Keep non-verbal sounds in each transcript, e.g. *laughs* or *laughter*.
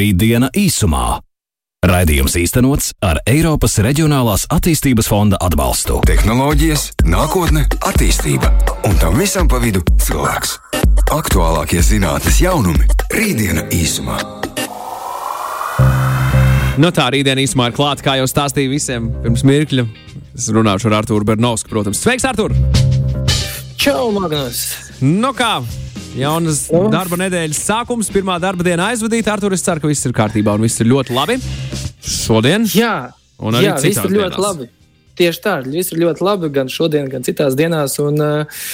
Rītdiena īsumā. Raidījums īstenots ar Eiropas Reģionālās attīstības fonda atbalstu. Tehnoloģijas, nākotne, attīstība un tam visam pa vidu cilvēks. Aktuālākie zinātnīs jaunumi - Rītdiena īsumā. Nu tā rītdiena īsumā ir klāta, kā jau stāstīju visiem pirms mirkļa. Es runāšu ar Artūru Bernovsku, protams. Sveiks, Artūr! Čau, Magnus! Nu kā? Jaunas darba nedēļas sākums, pirmā darba diena aizvadīta. Artur, es ceru, ka viss ir kārtībā un viss ir ļoti labi. Šodien Jā, Un arī jā viss ir ļoti dienās. labi. Tieši tā, viss ir ļoti labi gan šodien, gan citās dienās. Un, uh,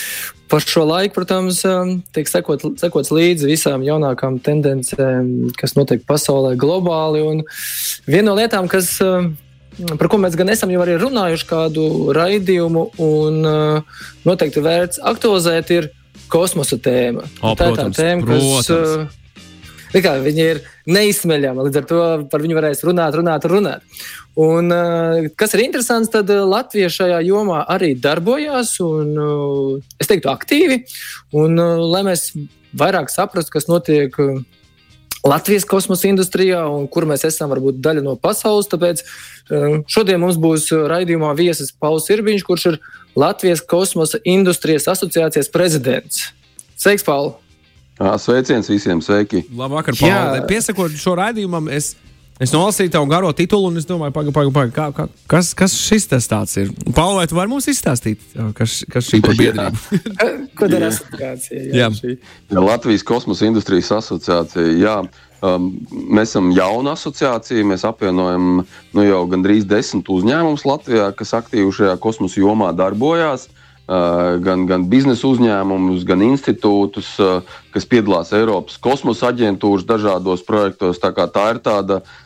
par šo laiku, protams, um, tiek sekot, sekots līdzi visām jaunākām tendencēm, kas notiek pasaulē globāli. Un viena no lietām, kas, um, par ko mēs gan esam jau arī runājuši kādu raidījumu, un noteikti vērts aktualizēt, ir kosmosa tēma. O, tā ir tā tēma, kas. protams. Uh, Tā kā Viņi ir neizsmeļami, līdz ar to par viņu varēs runāt, runāt, runāt. Un, uh, kas ir interesants, tad uh, Latvija šajā jomā arī darbojās, un uh, es teiktu, aktīvi. Un, uh, lai mēs vairāk saprastu, kas notiek uh, Latvijas kosmosa industrijā un kur mēs esam, varbūt daļa no pasaules. Tāpēc uh, šodien mums būs uh, raidījumā viesis Pauls Irbiņš, kurš ir Latvijas kosmosa industrijas asociācijas prezidents. Sveiks, Paul! Sveiciens visiem, sveiki! Labvakar, Jā. Pauli. Piesakot šo raidījumam, es, es nolasīju tavu garo titulu un es domāju, paga, paga, paga, kā, kā, kas, kas šis tas tāds ir? Pauli, vai tu vari mums izstāstīt, jā, kas, kas šī par biedrību? *laughs* Ko dara asociācija? Jā. šī. Ja Latvijas kosmosa industrijas asociācija. Jā, um, mēs esam jauna asociācija. Mēs apvienojam nu, jau gandrīz desmit uzņēmumus Latvijā, kas aktīvi šajā kosmosa jomā darbojās. Uh, gan, gan biznesa uzņēmumus, gan institūtus, uh, kas piedalās Eiropas kosmosa aģentūras dažādos projektos. Tā, tā ir tāda uh,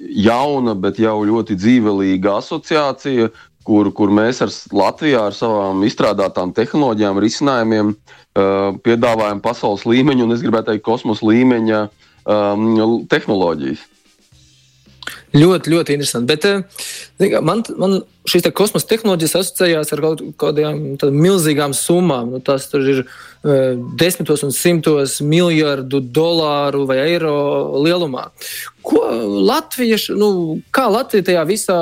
jauna, bet jau ļoti dzīvelīga asociācija, kur, kur mēs ar Latvijā ar savām izstrādātām tehnoloģijām, risinājumiem uh, piedāvājam pasaules līmeņa un es gribētu teikt kosmosa līmeņa um, tehnoloģijas. Ļoti, ļoti interesanti. Bet kā, man, man šīs te kosmosa tehnoloģijas asociējās ar kaut kādām milzīgām summām. Nu, tās ir uh, desmitos un simtos miljardu dolāru vai eiro lielumā. Ko Latvija, nu, kā Latvija tajā visā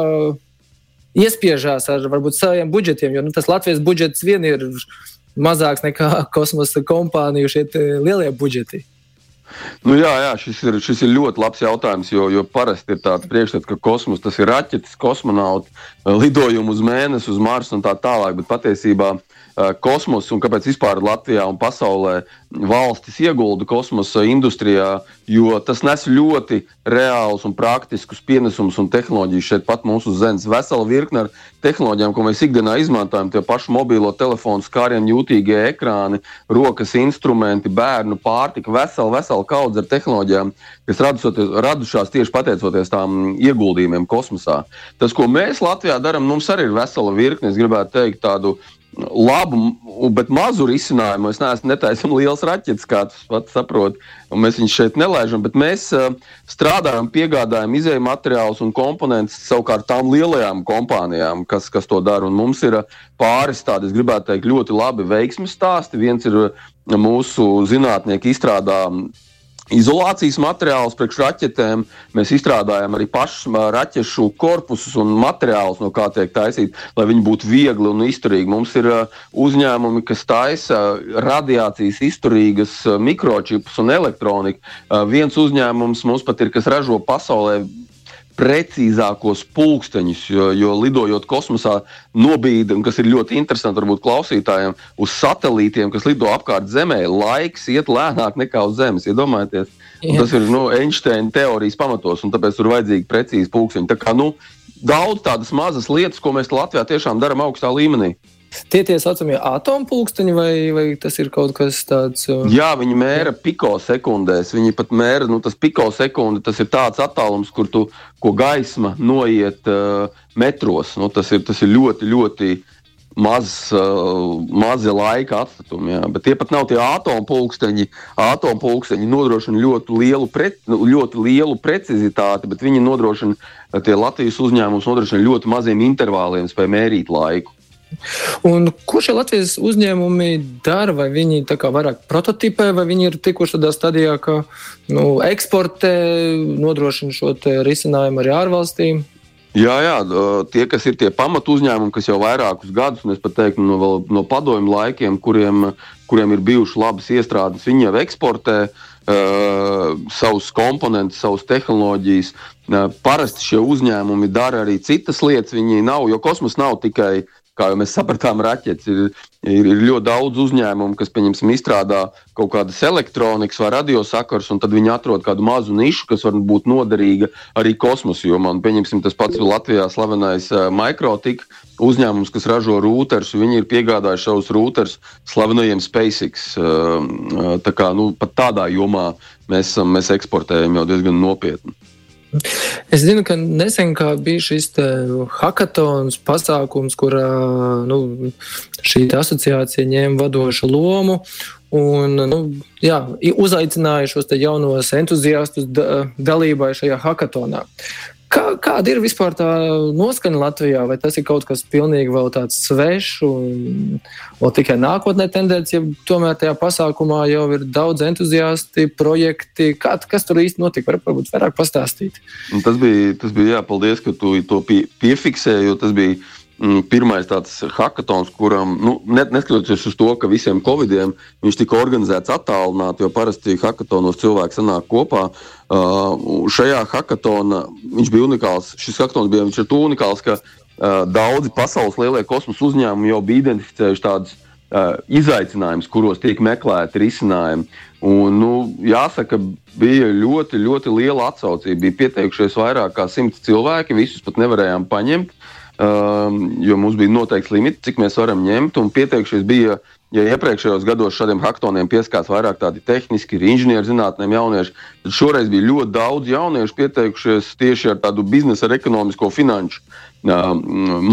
iespiežās ar varbūt saviem budžetiem? Jo nu, tas Latvijas budžets vien ir mazāks nekā kosmosa kompāniju šie lielie budžeti. Nu, jā, jā šis, ir, šis ir ļoti labs jautājums, jo, jo parasti ir tāds priekšstats, ka kosmos tas ir raķetes, kosmonauti, lidojumi uz mēnesi, uz Marsu un tā tālāk. Bet patiesībā eh, kosmos un kāpēc vispār Latvijā un pasaulē valstis iegulda kosmosa industrijā, jo tas nes ļoti reālus un praktiskus pienesumus un tehnoloģijas šeit pat mūsu uz zemes. Vesela virkne ar tehnoloģijām, ko mēs ikdienā izmantojam, tie paši mobilo telefonu skārienu jūtīgie ekrāni, rokas instrumenti, bērnu pārtika, vesela, vesela kaudze ar tehnoloģijām, kas radušās tieši pateicoties tām ieguldījumiem kosmosā. Tas, ko mēs Latvijā darām, mums arī ir vesela virkne, es gribētu teikt, tādu labu, bet mazu risinājumu. Es neesmu netaisam liels raķetes, kā tu pats saproti, un mēs viņus šeit nelaižam, bet mēs uh, strādājam, piegādājam izēju materiālus un komponentus savukārt tām lielajām kompānijām, kas, kas to dara. Un mums ir uh, pāris tādi, es gribētu teikt, ļoti labi veiksmes stāsti. Viens ir uh, mūsu zinātnieki izstrādā izolācijas materiālus priekš raķetēm. Mēs izstrādājam arī pašus ā, raķešu korpusus un materiālus, no kā tiek taisīti, lai viņi būtu viegli un izturīgi. Mums ir ā, uzņēmumi, kas taisa radiācijas izturīgas ā, mikročipus un elektroniku. Ā, Viens uzņēmums mums pat ir, kas ražo pasaulē precīzākos pulksteņus, jo, jo lidojot kosmosā, nobīda, un kas ir ļoti interesanti varbūt klausītājiem, uz satelītiem, kas lido apkārt Zemē, laiks iet lēnāk nekā uz Zemes. Iedomājieties, tas ir nu, Einsteina teorijas pamatos, un tāpēc tur vajadzīgi precīzi pulksteņi. Tā kā nu, daudz tādas mazas lietas, ko mēs Latvijā tiešām darām augstā līmenī. Tie tie saucamie atompulksteņi, vai, vai tas ir kaut kas tāds? uh, Jā, viņi mēra pikosekundēs. Viņi pat mēra, nu, tas pikosekunde, tas ir tāds attālums, kur tu, ko gaisma noiet uh, metros. Nu, tas, ir, tas ir ļoti, ļoti maz, uh, mazi laika atstatumi. Jā. Bet tie pat nav tie atompulksteņi. Atompulksteņi nodrošina ļoti lielu, pre, nu, ļoti lielu precizitāti, bet viņi nodrošina, tie Latvijas uzņēmums nodrošina ļoti maziem intervāliem, spēj mērīt laiku. Un ko šie Latvijas uzņēmumi dara? Vai viņi vairāk prototipē, vai viņi ir tikuši tādā stadijā, ka nu, eksportē, nodrošina šo risinājumu arī ārvalstīm? Jā, jā, tie, kas ir tie pamatu uzņēmumi, kas jau vairākus gadus, un es pat teiktu, no, no padomju laikiem, kuriem, kuriem ir bijušas labas iestrādes, viņi jau eksportē uh, savus komponentus, savas tehnoloģijas. Uh, parasti šie uzņēmumi dara arī citas lietas. Viņi nav, jo kosmos nav tikai uh, kā jau mēs sapratām, raķetes. Ir, ir, ir ļoti daudz uzņēmumu, kas izstrādā kaut kādas elektronikas vai radiosakars, un tad viņi atrod kādu mazu nišu, kas var būt noderīga arī kosmosa jomā. Un, pieņemsim, tas pats Latvijā slavenais uh, Microtik uzņēmums, kas ražo rūters. Viņi ir piegādājuši savus rūters slavenajiem SpaceX. Uh, uh, tā kā, nu, pat tādā jomā mēs, mēs eksportējam jau diezgan nopietni. Es zinu, ka nesen bija šis hackathons pasākums, kurā nu, šī asociācija ņēma vadošu lomu. Un, nu, jā, uzaicināja šos jaunos entuziastus da, dalībai šajā hackathonā. Kā, kāda ir vispār tā noskaņa Latvijā? Vai tas ir kaut kas pilnīgi vēl tāds svešs un vēl tikai nākotnē tendēts, ja tomēr tajā pasākumā jau ir daudz entuziasti, projekti? Kā, kas tur īsti notika? Varbūt vairāk pastāstīt. Un tas bija, tas bija jā, paldies, ka tu to pie, piefiksēji, jo tas bija pirmais tāds hackathons, kuram, nu, neskatoties uz to, ka visiem covidiem viņš tika organizēts attālināti, jo parasti hackathonos cilvēki sanāk kopā. Uh, šajā hackathonā viņš bija unikāls. Šis hackathons bija viņš ir unikāls, ka uh, daudzi pasaules lielie kosmosa uzņēmumi jau bija identificējuši tādus uh, izaicinājumus, kuros tiek meklēti risinājumi. Un, nu, jāsaka, bija ļoti, ļoti liela atsaucība. Bija pieteikušies vairāk kā simts cilvēki, visus pat nevarējām paņemt. Um, jo mums bija noteikts limits, cik mēs varam ņemt. Pieteikšies bija, ja iepriekšējos gados šādiem hackathoniem pieskārās vairāk tādi tehniski, inženierzinātnēm jaunieši, tad šoreiz bija ļoti daudz jauniešu pieteikušies tieši ar tādu biznesa, ar ekonomisko, finanšu uh,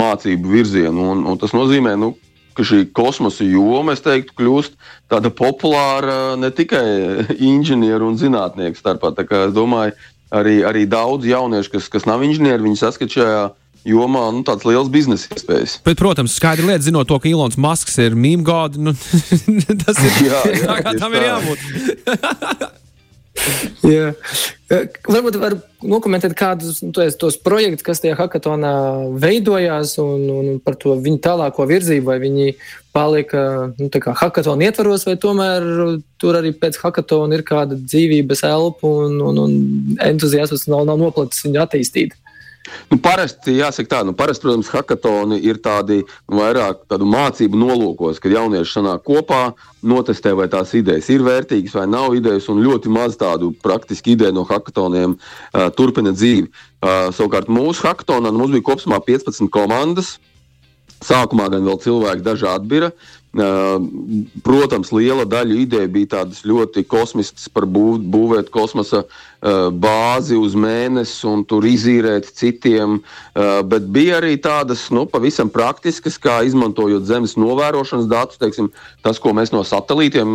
mācību virzienu. Un, un tas nozīmē, nu, ka šī kosmosa joma, es teiktu, kļūst tāda populāra ne tikai *laughs* inženieru un zinātnieku starpā. Es domāju, arī, arī daudz jauniešu, kas, kas nav inženieri, viņi saskata šajā jomā nu, tādas liels biznesa iespējas. Bet, protams, skaidra lieta, zinot to, ka Ilons Masks ir mīmīgs gada, nu, *laughs* tas ir jā, jā, tā, kā tam tā. ir jābūt. *laughs* jā. Varbūt var nokomentēt kādus nu, tos projektus, kas tajā hackathonā veidojās, un, un par to viņu tālāko virzību, vai viņi palika nu, hackathona ietvaros, vai tomēr tur arī pēc hackathona ir kāda dzīvības elpa un, un, un entuziasms nav, nav noplacis viņu attīstīt. Nu, parasti, jāsaka tā, nu, parasti, protams, hackathoni ir tādi vairāk tādu mācību nolūkos, kad jaunieši sanāk kopā, notestē, vai tās idejas ir vērtīgas vai nav idejas, un ļoti maz tādu praktisku ideju no hackathoniem uh, turpina dzīvi. Uh, savukārt mūsu hackathonā nu, mums bija kopumā 15 komandas. Sākumā gan vēl cilvēki dažādi bija. Protams, liela daļa ideja bija tādas ļoti kosmiskas par būv, būvēt kosmosa bāzi uz mēnesi un tur izīrēt citiem, bet bija arī tādas nu, pavisam praktiskas, kā izmantojot zemes novērošanas datus, teiksim, tas, ko mēs no satelītiem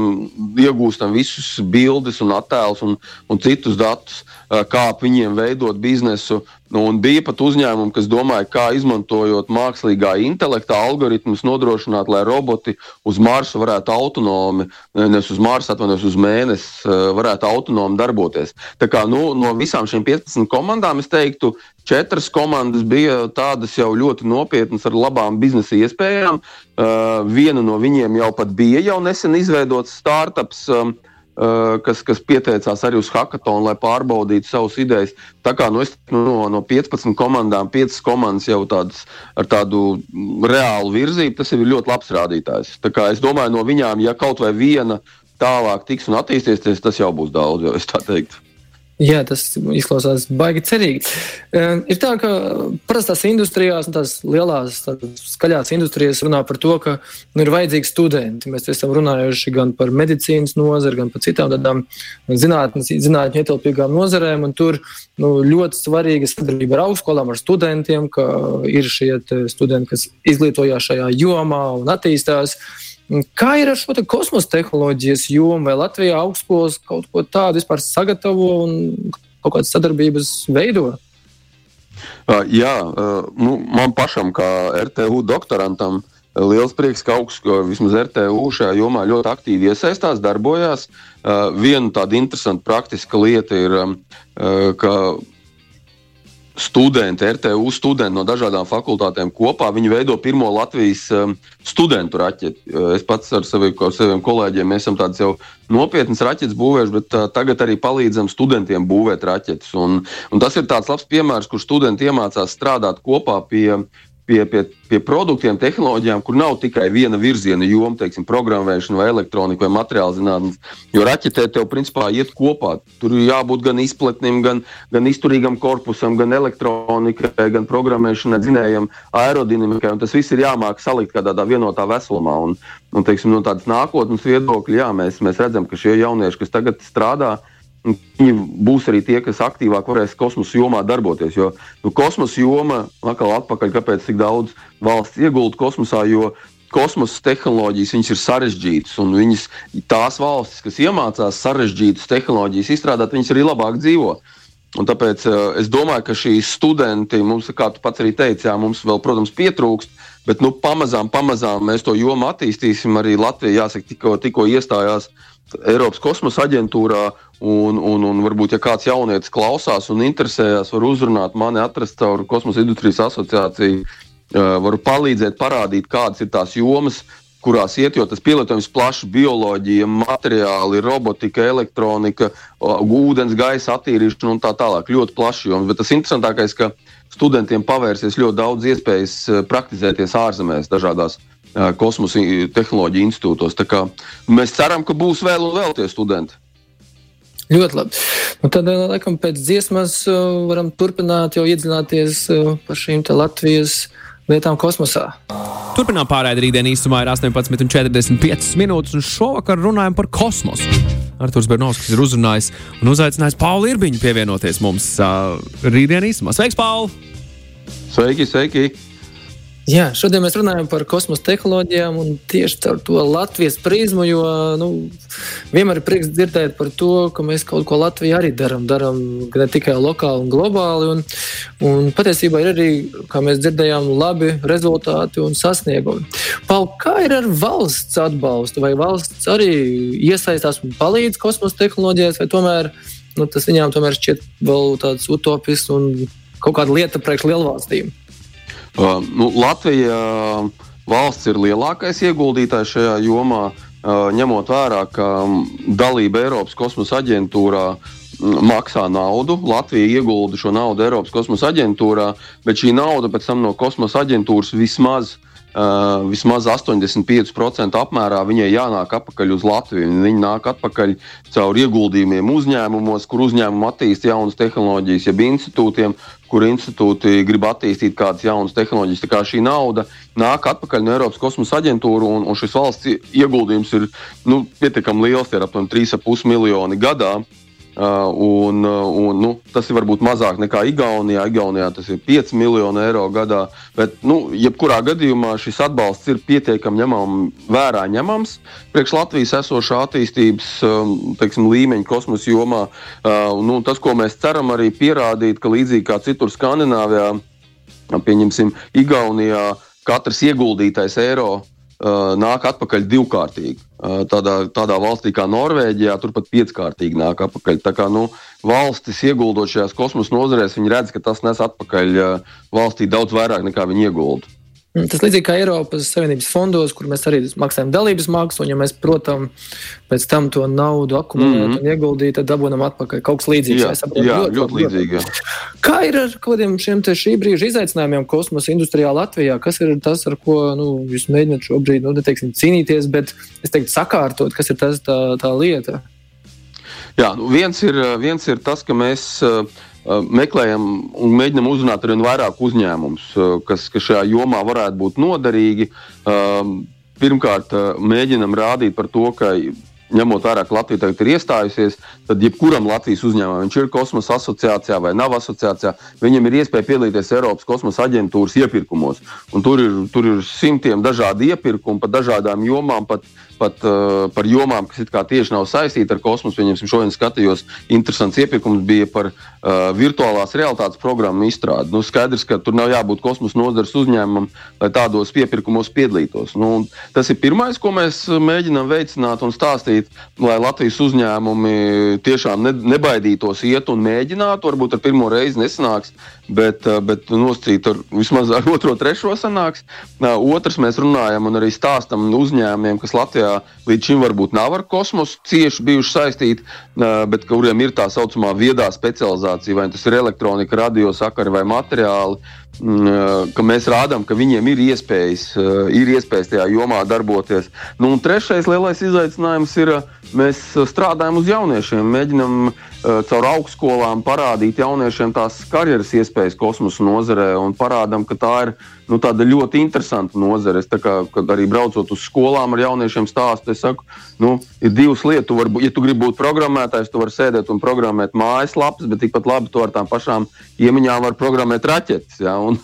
iegūstam, visus bildes un attēlus un, un citus datus, kā ap viņiem veidot biznesu. Nu, un bija pat uzņēmumi, kas domāja, kā izmantojot mākslīgā intelekta algoritmus, nodrošināt, lai roboti uz Marsa varētu autonomi, nevis uz Marsa, atvainojos uz mēnesi, eh, varētu autonomi darboties. Tā kā nu, no visām šīm 15 komandām es teiktu, četras komandas bija tādas jau ļoti nopietnas ar labām biznesa iespējām. Uh, viena no viņiem jau pat bija jau nesen izveidots startups. Um, Uh, kas, kas pieteicās arī uz hackathonu, lai pārbaudītu savas idejas. Tā kā nu, es nu, no, no 15 komandām, 5 komandas jau tādas ar tādu reālu virzību, tas ir ļoti labs rādītājs. Es domāju, no viņām, ja kaut vai viena tālāk tiks un attīstīsies, tas jau būs daudz, jau es tā teiktu. Jā, tas izklausās baigi cerīgi. Uh, ir tā, ka parastās industrijās, tās lielās, tās skaļās industrijas runā par to, ka nu, ir vajadzīgi studenti. Mēs esam runājuši gan par medicīnas nozari, gan par citām tādām zinātņu ietilpīgām nozarēm. Tur nu, ļoti svarīga sadarbība ar augstskolām, ar studentiem, ka ir šie studenti, kas izglītojās šajā jomā un attīstās. Uh, Kā ir ar šo kosmosa tehnoloģijas jomu? Vai Latvijā augstskolas kaut ko tādu vispār sagatavo un kaut kādas sadarbības veido? Jā, nu, man pašam, kā RTU doktorantam, liels prieks, ka augsts, vismaz RTU šajā jomā ļoti aktīvi iesaistās, darbojās. Viena tāda interesanta praktiska lieta ir, ka studenti, RTU studenti no dažādām fakultātēm kopā. Viņi veido pirmo Latvijas um, studentu raķeti. Es pats ar, savi, ar saviem kolēģiem esam tādas jau nopietnas raķetes būvējuši, bet uh, tagad arī palīdzam studentiem būvēt raķetes. Un, un tas ir tāds labs piemērs, kur studenti iemācās strādāt kopā pie pie, pie, pie produktiem, tehnoloģijām, kur nav tikai viena virziena joma, teiksim, programmēšana, vai elektronika, vai materiāla zinātnes. Jo raķetē tev principā iet kopā. Tur ir jābūt gan izplatnim, gan, gan izturīgam korpusam, gan elektronikai, gan programmēšanai, dzinējam, aerodinamikai. Tas viss ir jāmāk salikt kādā vienotā veselumā. Un, un teiksim, no tādas nākotnes viedokļa, jā, mēs, mēs redzam, ka šie jaunieši, kas tagad strādā, Viņi būs arī tie, kas aktīvāk varēs kosmosa jomā darboties. Jo nu, kosmosa joma, atkal atpakaļ, kāpēc tik daudz valsts iegulda kosmosā, jo kosmosa tehnoloģijas ir sarežģītas, un viņas, tās valstis, kas iemācās sarežģītas tehnoloģijas izstrādāt, viņas arī labāk dzīvo. Un tāpēc uh, es domāju, ka šīs studenti, mums, kā tu pats arī teici, jā, mums vēl, protams, pietrūkst, bet nu, pamazām, pamazām mēs to jomu attīstīsim. Arī Latvija, jāsaka, tikko, tikko iestājās Eiropas kosmosa aģentūrā, Un, un, un varbūt, ja kāds jaunietis klausās un interesējas, var uzrunāt mani, atrast caur Kosmosa industrijas asociāciju. Varu palīdzēt, parādīt, kādas ir tās jomas, kurās iet, jo tas pielietojums plašs - bioloģija, materiāli, robotika, elektronika, ūdens, gaisa attīrīšana un tā tālāk. Ļoti plašs joms. Bet tas interesantākais, ka studentiem pavērsies ļoti daudz iespējas praktizēties ārzemēs, dažādās kosmosa tehnoloģiju institūtos. Mēs ceram, ka būs vēl un vēl tie studenti. Ļoti labi. Un tad, eh, laikam, pēc dziesmas eh, varam turpināt jau iedziļināties eh, par šīm Latvijas lietām kosmosā. Turpinām pārējai rītdien īsumā ir 18,45 minūtes, un šovakar runājam par kosmosu. Arthurs Bernovskis ir uzrunājis un uzaicinājis Pauli Irbiņu pievienoties mums uh, rītdien īsumā. Sveiks, Pauli! Sveiki, sveiki! Jā, šodien mēs runājam par kosmosa tehnoloģijām un tieši caur to Latvijas prizmu. Jo nu, vienmēr ir prieks dzirdēt par to, ka mēs kaut ko Latvijā arī darām. Darām ne tikai lokāli un globāli. Un, un patiesībā ir arī, kā mēs dzirdējām, labi rezultāti un sasniegumi. Paul, kā ir ar valsts atbalstu? Vai valsts arī iesaistās un palīdz kosmosa tehnoloģijās, vai tomēr nu, tas viņām tomēr šķiet vēl tāds utopisks un kaut kāda lieta priekš lielvalstīm? Uh, nu, Latvija uh, valsts ir lielākais ieguldītājs šajā jomā, uh, ņemot vērā, ka um, dalība Eiropas kosmosa aģentūrā mm, maksā naudu. Latvija iegulda šo naudu Eiropas kosmosa aģentūrā, bet šī nauda pēc tam no kosmosa aģentūras vismaz Uh, vismaz 85% apmērā viņai jānāk atpakaļ uz Latviju. Viņi nāk atpakaļ caur ieguldījumiem uzņēmumos, kur uzņēmumi attīsta jaunas tehnoloģijas, jeb institūtiem, kur institūti grib attīstīt kādas jaunas tehnoloģijas. Tā kā šī nauda nāk atpakaļ no Eiropas kosmosa aģentūra, un, un šis valsts ieguldījums ir nu, pietiekami liels, ir apmēram 3,5 miljoni gadā. Uh, un, uh, un, nu, tas ir varbūt mazāk nekā Igaunijā. Igaunijā tas ir 5 miljoni eiro gadā. Bet, nu, jebkurā gadījumā šis atbalsts ir pietiekami ņemam, vērā ņemams priekš Latvijas esošā attīstības um, teiksim, līmeņa kosmosa jomā. Uh, nu, tas, ko mēs ceram arī pierādīt, ka līdzīgi kā citur Skandināvijā, pieņemsim, Igaunijā, katrs ieguldītais eiro nāk atpakaļ divkārtīgi. Uh, tādā, tādā valstī kā Norvēģijā turpat pieckārtīgi nāk atpakaļ. Tā kā nu, valstis ieguldot šajās kosmosa nozarēs, viņi redz, ka tas nes atpakaļ uh, valstī daudz vairāk nekā viņi iegulda. Mm, tas līdzīgi kā Eiropas Savienības fondos, kur mēs arī maksājam dalības maksu, un ja mēs, protams, pēc tam to naudu akumulējam mm -hmm. un ieguldījam, tad dabūjam atpakaļ kaut kas līdzīgs. Jā, saprotu, jā ļoti, ļoti līdzīgi. Kā ir ar kādiem šiem šī brīža izaicinājumiem kosmosa industrijā Latvijā? Kas ir tas, ar ko nu, jūs mēģināt šobrīd nu, neteiksim, cīnīties, bet es teiktu, sakārtot, kas ir tas, tā, tā lieta? Jā, nu viens, ir, viens ir tas, ka mēs. Uh, meklējam un mēģinam uzrunāt arī vairāk uzņēmumus, kas, kas šajā jomā varētu būt noderīgi. Pirmkārt, mēģinam rādīt par to, ka ņemot vērā, ka Latvija tagad ir iestājusies, tad jebkuram Latvijas uzņēmumam, viņš ir kosmosa asociācijā vai nav asociācijā, viņam ir iespēja piedalīties Eiropas kosmosa aģentūras iepirkumos. Un tur ir, tur ir simtiem dažādu iepirkumu par dažādām jomām, pat pat uh, par jomām, kas tieši nav saistīta ar kosmosu. Pieņemsim, šodien skatījos, interesants iepirkums bija par uh, virtuālās realitātes programmu izstrādi. Nu, skaidrs, ka tur nav jābūt kosmosa nozares uzņēmumam, lai tādos iepirkumos piedalītos. Nu, tas ir pirmais, ko mēs mēģinām veicināt un stāstīt, lai Latvijas uzņēmumi tiešām ne, nebaidītos iet un mēģināt. Varbūt ar pirmo reizi nesanāks, bet, bet nostrīt ar vismaz ar otro, trešo sanāks. Otrs, mēs runājam un arī stāstam uzņēmumiem, kas Latvijā līdz šim varbūt nav ar kosmosu cieši bijuši saistīti, bet kuriem ir tā saucamā viedā specializācija, vai tas ir elektronika, radiosakari vai materiāli. Ka mēs rādām, ka viņiem ir iespējas, ir iespējas tajā jomā darboties. Nu, un trešais lielais izaicinājums ir, mēs strādājam uz jauniešiem, mēģinam uh, caur augstskolām parādīt jauniešiem tās karjeras iespējas kosmosa nozarē un parādām, ka tā ir nu, ļoti interesanta nozare. Es kā, arī braucot uz skolām ar jauniešiem stāstu, es saku, nu, ir divas lietas. Tu var, ja tu gribi būt programmētājs, tu vari sēdēt un programmēt mājaslapas, bet tikpat labi tu ar tām pašām iemaņām var programmēt raķetes. Ja? Un,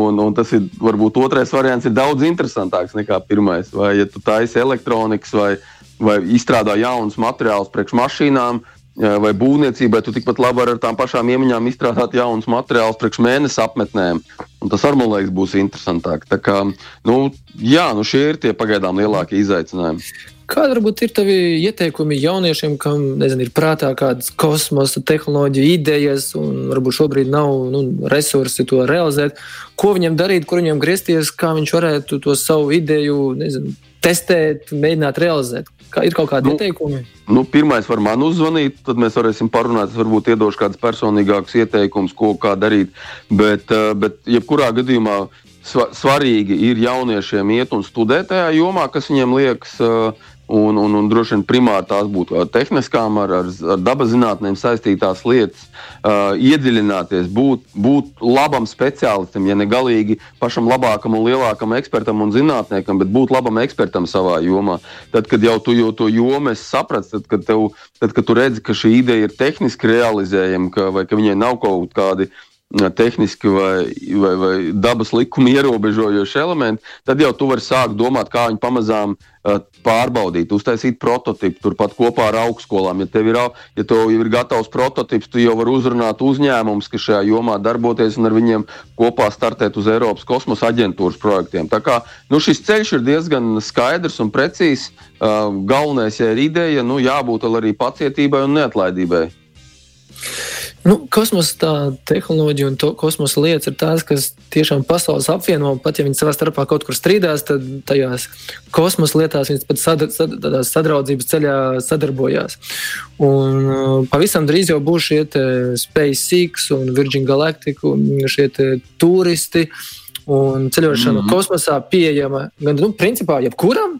un, un tas ir varbūt otrais variants, ir daudz interesantāks nekā pirmais. Vai ja tu taisi elektronikas vai, vai izstrādā jaunus materiālus priekš mašīnām, vai būvniecībai, tu tikpat labi ar tām pašām iemaņām izstrādāt jaunus materiālus priekš mēnesi apmetnēm. Un tas arī man liekas būs interesantāk. Tā kā, nu, jā, nu šie ir tie pagaidām lielākie izaicinājumi. Kāda varbūt ir tavi ieteikumi jauniešiem, kam nezinu, ir prātā kādas kosmosa tehnoloģija idejas, un varbūt šobrīd nav nu, resursi to realizēt? Ko viņam darīt, kur viņam griezties, kā viņš varētu to savu ideju nezinu, testēt, mēģināt realizēt? Kā ir kaut kādi nu, ieteikumi? Nu, pirmais var man uzzvanīt, tad mēs varēsim parunāt. Es varbūt iedošu kādus personīgākus ieteikumus, ko kā darīt. Bet, eh, bet jebkurā gadījumā svarīgi ir jauniešiem iet un studēt tajā jomā, kas viņiem liekas uh, Un, un, un droši vien primāri tās būtu tehniskām, ar, ar, ar dabas zinātnēm saistītās lietas, uh, iedziļināties, būt, būt labam speciālistam, ja ne galīgi pašam labākam un lielākam ekspertam un zinātniekam, bet būt labam ekspertam savā jomā. Tad, kad jau tu jau to jomu saprati, tad, kad, tev, tad, kad tu redzi, ka šī ideja ir tehniski realizējama, ka, vai ka viņai nav kaut kādi tehniski vai, vai, vai dabas likuma ierobežojoši elementi, tad jau tu vari sākt domāt, kā viņu pamazām uh, pārbaudīt, uztaisīt prototipu turpat kopā ar augstskolām. Ja tev ir, ja tev ir gatavs prototips, tu jau vari uzrunāt uzņēmumus, kas šajā jomā darboties un ar viņiem kopā startēt uz Eiropas kosmosa aģentūras projektiem. Tā kā nu, šis ceļš ir diezgan skaidrs un precīzs. Galvenais ja ir ideja, nu, jābūt arī pacietībai un neatlaidībai. Nu, kosmosa tehnoloģija un kosmosa lietas ir tās, kas tiešām pasaules apvieno. Pat ja viņi savā starpā kaut kur strīdās, tad tajās kosmosa lietās viņas pat sad, sad, sadraudzības ceļā sadarbojās. Un, uh, pavisam drīz jau būs šie SpaceX un Virgin Galactic un šie turisti. Un ceļošana mm -hmm. kosmosā pieejama gan, nu, principā, jebkuram.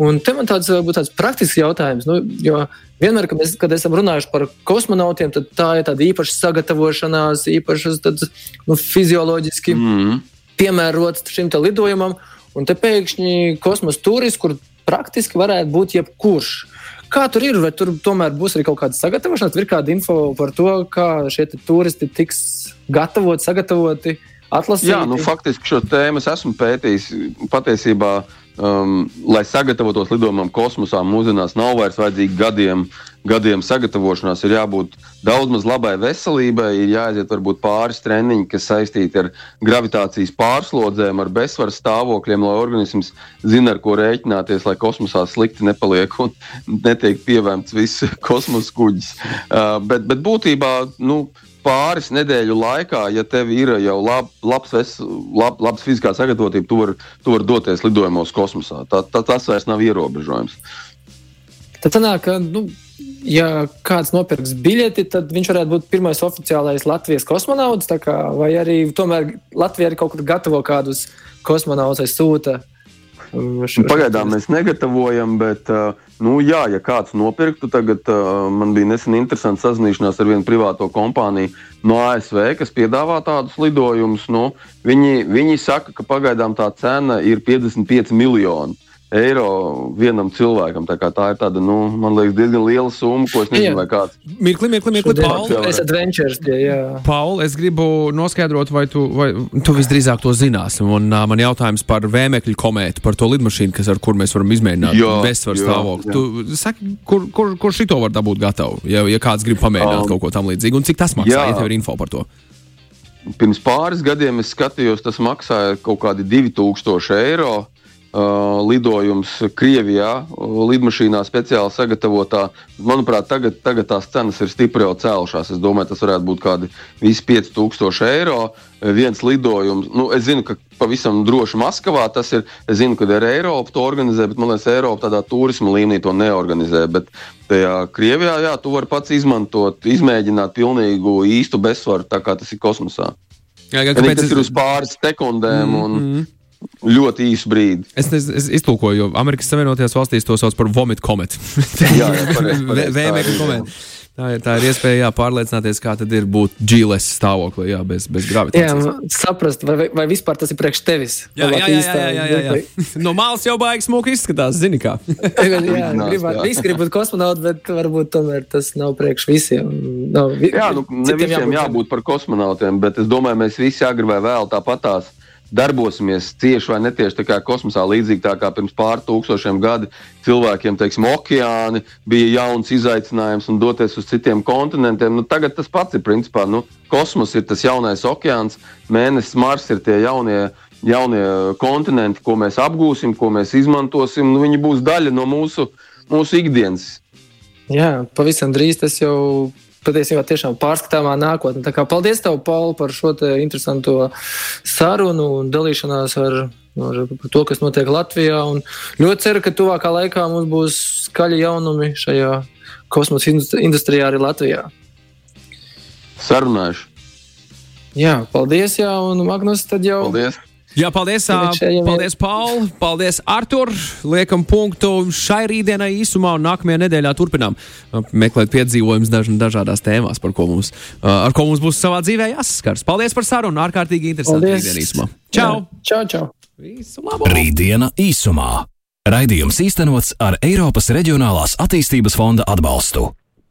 Un te man tāds, tāds praktisks jautājums, nu, jo Vienmēr, kad, mēs, kad esam runājuši par kosmonautiem, tad tā ir tāda īpaša sagatavošanās, īpašas tad, nu, fizioloģiski mm. piemērots šim lidojumam. Un te pēkšņi kosmosa turists, kur praktiski varētu būt jebkurš. Kā tur ir? Vai tur tomēr būs arī kaut kāda sagatavošanās, ir kāda info par to, kā šie turisti tiks gatavoti, sagatavoti, atlasīti? Jā, nu, faktiski šo tēmu es esmu pētījis. Patiesībā Um, lai sagatavotos lidojumam kosmosā, mūsdienās nav vairs vajadzīgi gadiem, gadiem sagatavošanās. Ir jābūt daudz maz labai veselībai, ir jāaiziet varbūt pāris treniņi, kas saistīti ar gravitācijas pārslodzēm, ar bezsvaru stāvokļiem, lai organisms zina, ar ko rēķināties, lai kosmosā slikti nepaliek un netiek pievēmts viss *laughs* kosmosa kuģis. Uh, bet, bet būtībā. Nu, pāris nedēļu laikā, ja tev ir jau lab, labs, ves, lab, labs fiziskā sagatavotība, tu vari var doties lidojumos kosmosā. Tā, tā, tas vairs nav ierobežojums. Tad sanāk, ka, nu, ja kāds nopirks biļeti, tad viņš varētu būt pirmais oficiālais Latvijas kosmonauts, kā, vai arī tomēr Latvija arī kaut kur gatavo kādus kosmonautus sūta. Šo, Pagaidām mēs negatavojam, bet Nu, jā, ja kāds nopirktu, tagad man bija nesen interesanti sazināšanās ar vienu privāto kompāniju no ASV, kas piedāvā tādus lidojumus. Nu, viņi, viņi saka, ka pagaidām tā cena ir 55 miljoni. Eiro vienam cilvēkam. Tā, tā ir tāda, nu, man liekas, diezgan liela summa, ko es nezinu, Jā. vai kāds. Mirkli, mirkli, mirkli. Paul, Es. Paul, es gribu noskaidrot, vai tu, vai, tu visdrīzāk to zināsi. Un uh, man jautājums par vēmekļu komētu, par to lidmašīnu, kas, ar kur mēs varam izmēģināt bezsvaru stāvokli. Tu saki, kur, kur, kur šito var dabūt gatavu, ja, ja kāds grib pamēģināt Um, kaut ko tam līdzīgu, un cik tas maksā, jā. ja tev ir info par to? Pirms pāris gadiem es skatījos, tas maksāja kaut kādi 2000 eiro. Uh, lidojums Krievijā, uh, lidmašīnā speciāli sagatavotā. Manuprāt, tagad, tagad tās cenas ir stipri jau cēlušās. Es domāju, tas varētu būt kādi visi 5000 eiro. Uh, Viens lidojums, nu, es zinu, ka pavisam droši Maskavā tas ir. Es zinu, ka ir Eiropa to organizē, bet man liekas, Eiropa tādā turisma līmenī to neorganizē. Bet tajā Krievijā, jā, tu vari pats izmantot, izmēģināt pilnīgu īstu bezsvaru, tā kā tas ir kosmosā. Jā, jā, Kāpēc tas ir uz pāris sekundēm un Mhm. Ļoti īsu brīdi? Es, es, es iztulkoju, jo Amerikas Savienotajās valstīs to sauc par vomit kometu. Jā, jā, pareizi, *laughs* pareizi, tā jā. kometu. Tā ir, tā ir iespēja jā, pārliecināties, kā tad ir būt GLS stāvoklī, jā, bez, bez Jā, gravitācijas. saprast, vai, vai vispār tas ir priekš tevis. Jā, jā, jā, jā, jā, jā, *laughs* jā. No malas jau baigs smuki izskatās, zini kā. *laughs* jā, Zinās, gribētu, jā. visi grib būt kosmonauti, bet varbūt tomēr tas nav priekš visiem. No, vi, Jā, nu, ne visiem jābūt par kosmonautiem, bet es domāju, mēs visi agri vai vēl tāpatās darbosimies cieši vai netieši tā kā kosmosā, līdzīgi tā kā pirms pāris tūkstošiem gadu cilvēkiem, teiksim, okeāni bija jauns izaicinājums un doties uz citiem kontinentiem. Nu, tagad tas pats ir principā. Nu, kosmos ir tas jaunais okeāns, mēnesis, Mars ir tie jaunie. Jaunie kontinenti, ko mēs apgūsim, ko mēs izmantosim, nu, viņi būs daļa no mūsu, mūsu ikdienas. Jā, pavisam drīz tas jau patiesībā tiešām pārskatāmā nākotnē. Tā kā paldies tev, Paul, par šo te interesanto sarunu un dalīšanās ar, ar to, kas notiek Latvijā. Un ļoti ceru, ka tuvākā laikā mums būs skaļi jaunumi šajā kosmosa industri- industrijā arī Latvijā. Sarunājuši. Jā, paldies, jā, un Magnus, tad jau. Paldies! Jā, paldies, paldies Paul, paldies Artur. Liekam punktu šai rītdienai īsumā un nākamajā nedēļā turpinām meklēt piedzīvojumus daž, dažādās tēmās, par ko mums, ar ko mums būs savā dzīvē jāsaskars. Paldies par sarunu, ārkārtīgi interesanti rītdienā īsumā. Čau! Jā, Čau, čau! Visu labu! Rītdiena īsumā. Raidījums īstenots ar Eiropas Reģionālās attīstības fonda atbalstu.